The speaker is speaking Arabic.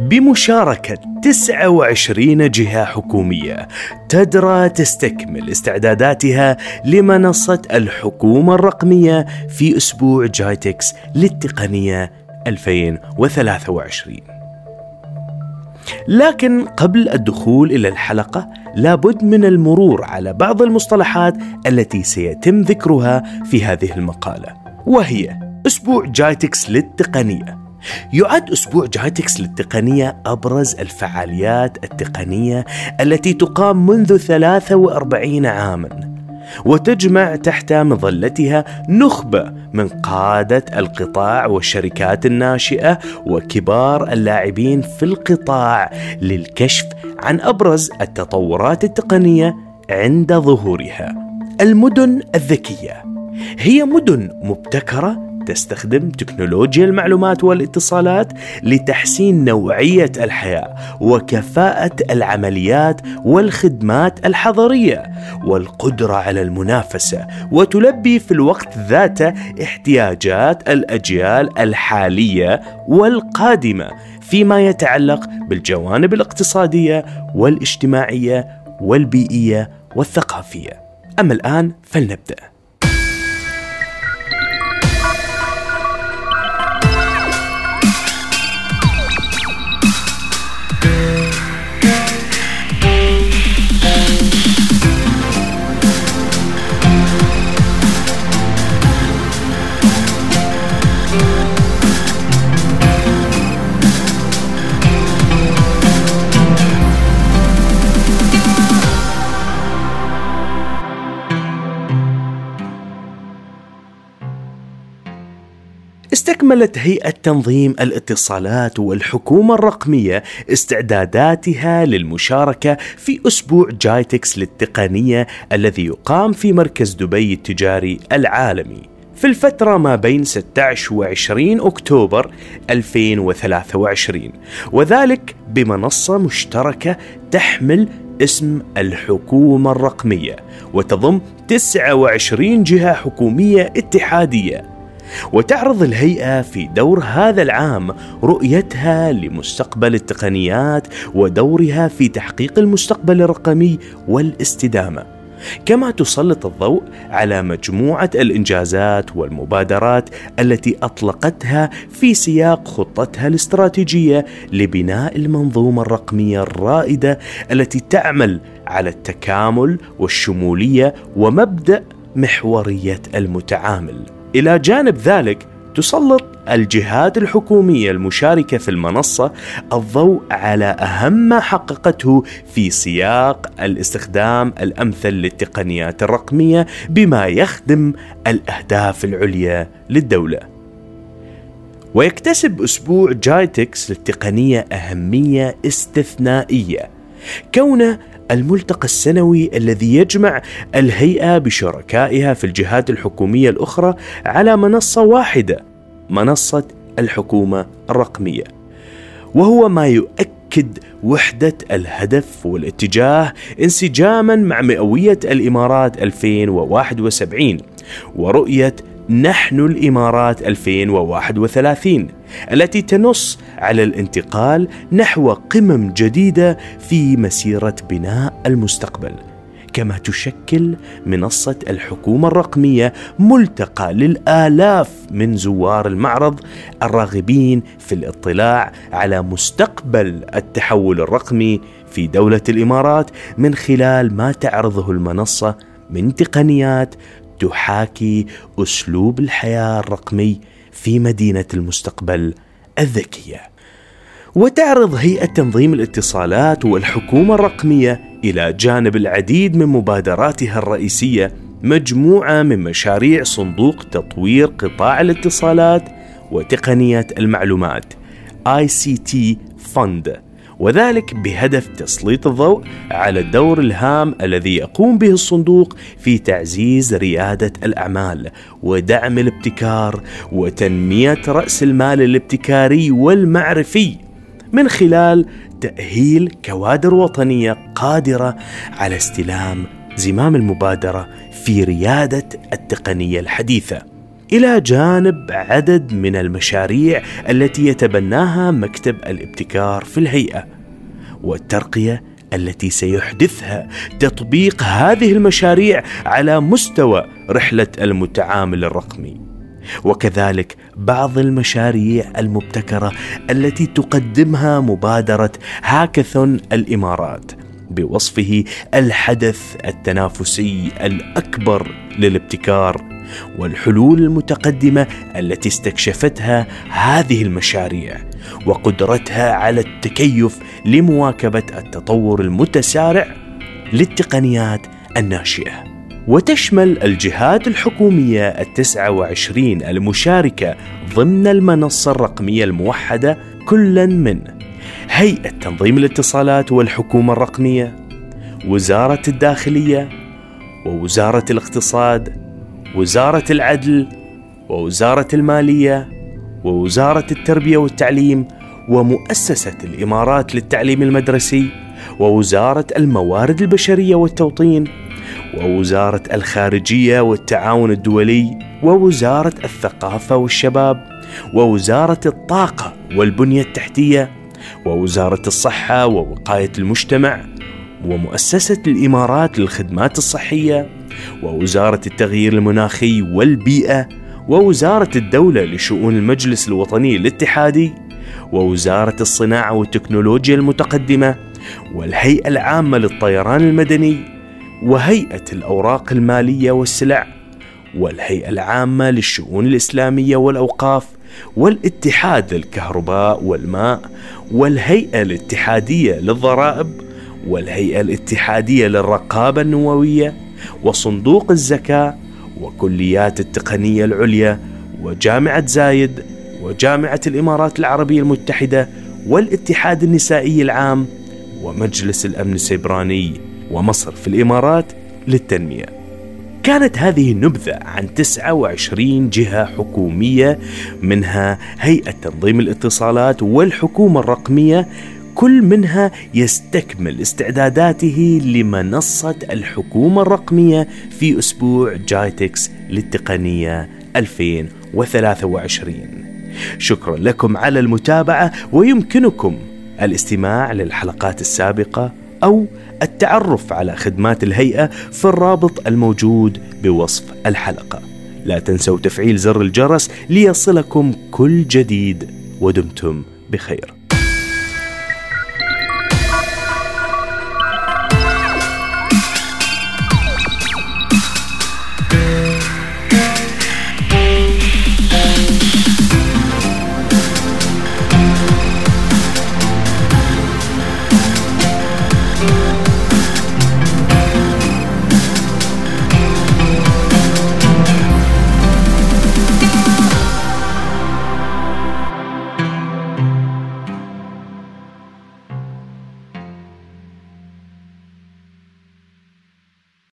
بمشاركة 29 جهة حكومية تدرى تستكمل استعداداتها لمنصة الحكومة الرقمية في أسبوع جايتكس للتقنية 2023 لكن قبل الدخول إلى الحلقة لابد من المرور على بعض المصطلحات التي سيتم ذكرها في هذه المقالة وهي أسبوع جايتكس للتقنية. يعد أسبوع جايتكس للتقنية أبرز الفعاليات التقنية التي تقام منذ 43 عاماً وتجمع تحت مظلتها نخبة من قادة القطاع والشركات الناشئة وكبار اللاعبين في القطاع للكشف عن أبرز التطورات التقنية عند ظهورها. المدن الذكية هي مدن مبتكرة تستخدم تكنولوجيا المعلومات والاتصالات لتحسين نوعية الحياة وكفاءة العمليات والخدمات الحضرية والقدرة على المنافسة وتلبي في الوقت ذاته احتياجات الأجيال الحالية والقادمة فيما يتعلق بالجوانب الاقتصادية والاجتماعية والبيئية والثقافية. أما الآن فلنبدأ. استكملت هيئة تنظيم الاتصالات والحكومة الرقمية استعداداتها للمشاركة في أسبوع جايتكس للتقنية الذي يقام في مركز دبي التجاري العالمي. في الفترة ما بين 16 و 20 أكتوبر 2023 وذلك بمنصة مشتركة تحمل اسم الحكومة الرقمية وتضم 29 جهة حكومية اتحادية. وتعرض الهيئة في دور هذا العام رؤيتها لمستقبل التقنيات ودورها في تحقيق المستقبل الرقمي والاستدامة. كما تسلط الضوء على مجموعة الإنجازات والمبادرات التي أطلقتها في سياق خطتها الاستراتيجية لبناء المنظومة الرقمية الرائدة التي تعمل على التكامل والشمولية ومبدأ محورية المتعامل. إلى جانب ذلك تسلط الجهات الحكومية المشاركة في المنصة الضوء على أهم ما حققته في سياق الاستخدام الأمثل للتقنيات الرقمية بما يخدم الأهداف العليا للدولة. ويكتسب أسبوع جايتكس للتقنية أهمية استثنائية كونه الملتقى السنوي الذي يجمع الهيئة بشركائها في الجهات الحكومية الأخرى على منصة واحدة منصة الحكومة الرقمية. وهو ما يؤكد وحدة الهدف والاتجاه انسجاما مع مئوية الإمارات 2071 ورؤية نحن الإمارات 2031 التي تنص على الانتقال نحو قمم جديدة في مسيرة بناء المستقبل. كما تشكل منصة الحكومة الرقمية ملتقى للآلاف من زوار المعرض الراغبين في الاطلاع على مستقبل التحول الرقمي في دولة الإمارات من خلال ما تعرضه المنصة من تقنيات تحاكي أسلوب الحياة الرقمي في مدينة المستقبل الذكية. وتعرض هيئة تنظيم الاتصالات والحكومة الرقمية إلى جانب العديد من مبادراتها الرئيسية مجموعة من مشاريع صندوق تطوير قطاع الاتصالات وتقنيه المعلومات ICT Fund وذلك بهدف تسليط الضوء على الدور الهام الذي يقوم به الصندوق في تعزيز ريادة الأعمال ودعم الابتكار وتنمية رأس المال الابتكاري والمعرفي من خلال تأهيل كوادر وطنية قادرة على استلام زمام المبادرة في ريادة التقنية الحديثة. إلى جانب عدد من المشاريع التي يتبناها مكتب الابتكار في الهيئة والترقية التي سيحدثها تطبيق هذه المشاريع على مستوى رحلة المتعامل الرقمي. وكذلك بعض المشاريع المبتكرة التي تقدمها مبادرة هاكاثون الإمارات. بوصفه الحدث التنافسي الأكبر للابتكار والحلول المتقدمة التي استكشفتها هذه المشاريع وقدرتها على التكيف لمواكبة التطور المتسارع للتقنيات الناشئة. وتشمل الجهات الحكومية التسعة وعشرين المشاركة ضمن المنصة الرقمية الموحدة كلا من هيئة تنظيم الاتصالات والحكومة الرقمية وزارة الداخلية ووزارة الاقتصاد وزارة العدل ووزارة المالية ووزارة التربية والتعليم ومؤسسة الإمارات للتعليم المدرسي ووزارة الموارد البشرية والتوطين ووزارة الخارجية والتعاون الدولي ووزارة الثقافة والشباب ووزارة الطاقة والبنية التحتية ووزارة الصحة ووقاية المجتمع ومؤسسة الإمارات للخدمات الصحية ووزارة التغيير المناخي والبيئة ووزارة الدولة لشؤون المجلس الوطني الاتحادي ووزارة الصناعة والتكنولوجيا المتقدمة والهيئة العامة للطيران المدني وهيئة الأوراق المالية والسلع والهيئة العامة للشؤون الإسلامية والأوقاف والاتحاد للكهرباء والماء والهيئة الاتحادية للضرائب والهيئة الاتحادية للرقابة النووية وصندوق الزكاة وكليات التقنية العليا وجامعة زايد وجامعة الإمارات العربية المتحدة والاتحاد النسائي العام ومجلس الأمن السيبراني ومصر في الإمارات للتنمية. كانت هذه النبذة عن 29 جهة حكومية منها هيئة تنظيم الاتصالات والحكومة الرقمية. كل منها يستكمل استعداداته لمنصة الحكومة الرقمية في أسبوع جايتكس للتقنية 2023 شكرا لكم على المتابعة ويمكنكم الاستماع للحلقات السابقة أو التعرف على خدمات الهيئة في الرابط الموجود بوصف الحلقة. لا تنسوا تفعيل زر الجرس ليصلكم كل جديد ودمتم بخير.